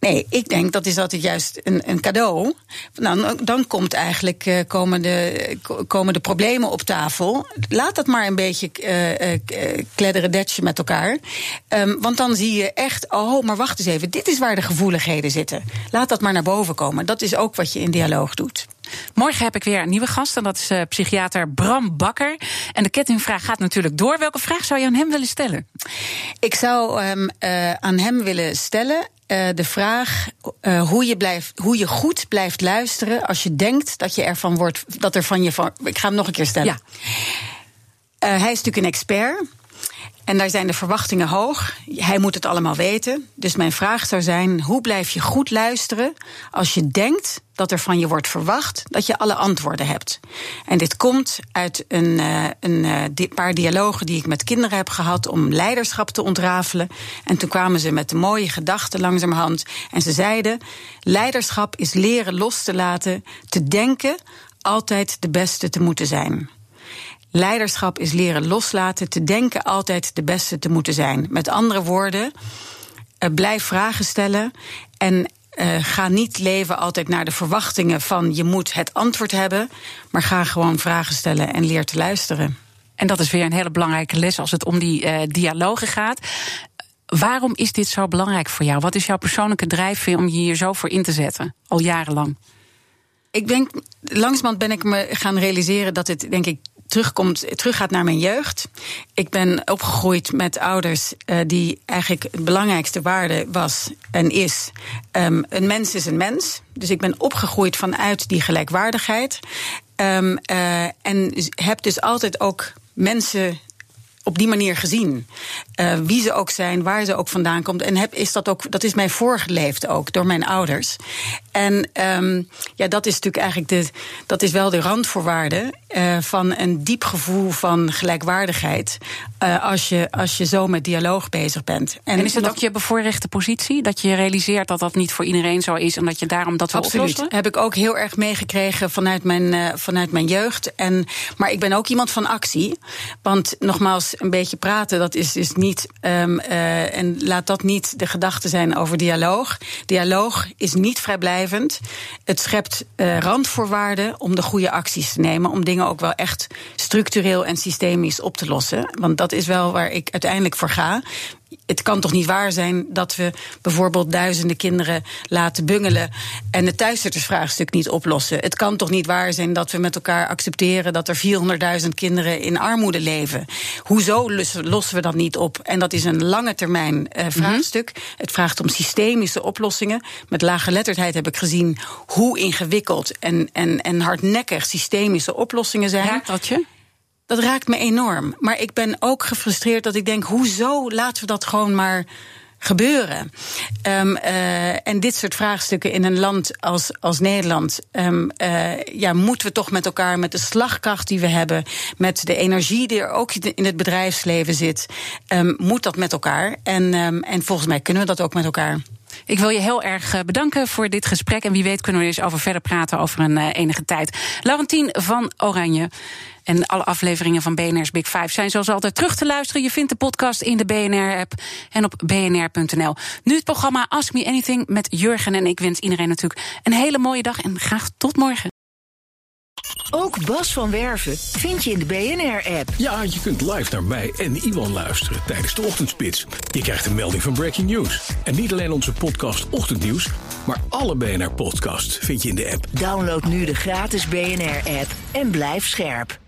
Nee, ik denk dat is altijd juist een, een cadeau. Nou, dan komt eigenlijk, eh, komen, de, komen de problemen op tafel. Laat dat maar een beetje eh eh, kledderen met elkaar. Ehm, want dan zie je echt, oh, maar wacht eens even, dit is waar de gevoeligheden zitten. Laat dat maar naar boven komen. Dat is ook wat je in dialoog doet. Morgen heb ik weer een nieuwe gast en dat is psychiater Bram Bakker. En de kettingvraag gaat natuurlijk door. Welke vraag zou je aan hem willen stellen? Ik zou hem aan hem willen stellen. Eh, de vraag eh, hoe, je blijft, hoe je goed blijft luisteren als je denkt dat je ervan wordt, dat er van je van. Ik ga hem nog een keer stellen. Ja. Eh, hij is natuurlijk een expert. En daar zijn de verwachtingen hoog. Hij moet het allemaal weten. Dus mijn vraag zou zijn: hoe blijf je goed luisteren als je denkt dat er van je wordt verwacht dat je alle antwoorden hebt? En dit komt uit een, uh, een uh, paar dialogen die ik met kinderen heb gehad om leiderschap te ontrafelen. En toen kwamen ze met de mooie gedachten langzamerhand. En ze zeiden: leiderschap is leren los te laten, te denken altijd de beste te moeten zijn. Leiderschap is leren loslaten, te denken altijd de beste te moeten zijn. Met andere woorden, uh, blijf vragen stellen en uh, ga niet leven altijd naar de verwachtingen van je moet het antwoord hebben, maar ga gewoon vragen stellen en leer te luisteren. En dat is weer een hele belangrijke les als het om die uh, dialogen gaat. Waarom is dit zo belangrijk voor jou? Wat is jouw persoonlijke drijfveer om je hier zo voor in te zetten, al jarenlang? Ik denk, langzamerhand ben ik me gaan realiseren dat het, denk ik, terugkomt, teruggaat naar mijn jeugd. Ik ben opgegroeid met ouders uh, die eigenlijk het belangrijkste waarde was en is: um, een mens is een mens. Dus ik ben opgegroeid vanuit die gelijkwaardigheid. Um, uh, en heb dus altijd ook mensen op die manier gezien. Uh, wie ze ook zijn, waar ze ook vandaan komt. En heb, is dat, ook, dat is mij voorgeleefd ook door mijn ouders. En um, ja, dat is natuurlijk eigenlijk de, dat is wel de randvoorwaarde uh, van een diep gevoel van gelijkwaardigheid. Uh, als, je, als je zo met dialoog bezig bent. En, en is het ook je bevoorrechte positie? Dat je realiseert dat dat niet voor iedereen zo is en dat je daarom dat wil Absoluut. oplossen? Heb ik ook heel erg meegekregen vanuit mijn, uh, vanuit mijn jeugd. En, maar ik ben ook iemand van actie. Want nogmaals, een beetje praten, dat is, is niet. Um, uh, en laat dat niet de gedachte zijn over dialoog. Dialoog is niet vrijblijvend. Het schept uh, randvoorwaarden om de goede acties te nemen. Om dingen ook wel echt structureel en systemisch op te lossen. Want dat is wel waar ik uiteindelijk voor ga het kan toch niet waar zijn dat we bijvoorbeeld duizenden kinderen laten bungelen en het thuiszittersvraagstuk niet oplossen. Het kan toch niet waar zijn dat we met elkaar accepteren dat er 400.000 kinderen in armoede leven. Hoezo lossen we dat niet op? En dat is een lange termijn uh, vraagstuk. Mm -hmm. Het vraagt om systemische oplossingen. Met lage letterdheid heb ik gezien hoe ingewikkeld en, en, en hardnekkig systemische oplossingen zijn. Raakt dat je? Dat raakt me enorm. Maar ik ben ook gefrustreerd dat ik denk: hoezo laten we dat gewoon maar gebeuren. Um, uh, en dit soort vraagstukken in een land als, als Nederland, um, uh, ja, moeten we toch met elkaar, met de slagkracht die we hebben, met de energie die er ook in het bedrijfsleven zit, um, moet dat met elkaar. En, en volgens mij kunnen we dat ook met elkaar. Ik wil je heel erg bedanken voor dit gesprek. En wie weet kunnen we er eens over verder praten over een enige tijd. Laurentien van Oranje. En alle afleveringen van BNR's Big Five zijn zoals altijd terug te luisteren. Je vindt de podcast in de BNR-app en op bnr.nl. Nu het programma Ask Me Anything met Jurgen. En ik wens iedereen natuurlijk een hele mooie dag en graag tot morgen. Ook Bas van Werven vind je in de BNR-app. Ja, je kunt live naar mij en Iwan luisteren tijdens de ochtendspits. Je krijgt een melding van Breaking News. En niet alleen onze podcast Ochtendnieuws, maar alle BNR-podcasts vind je in de app. Download nu de gratis BNR-app en blijf scherp.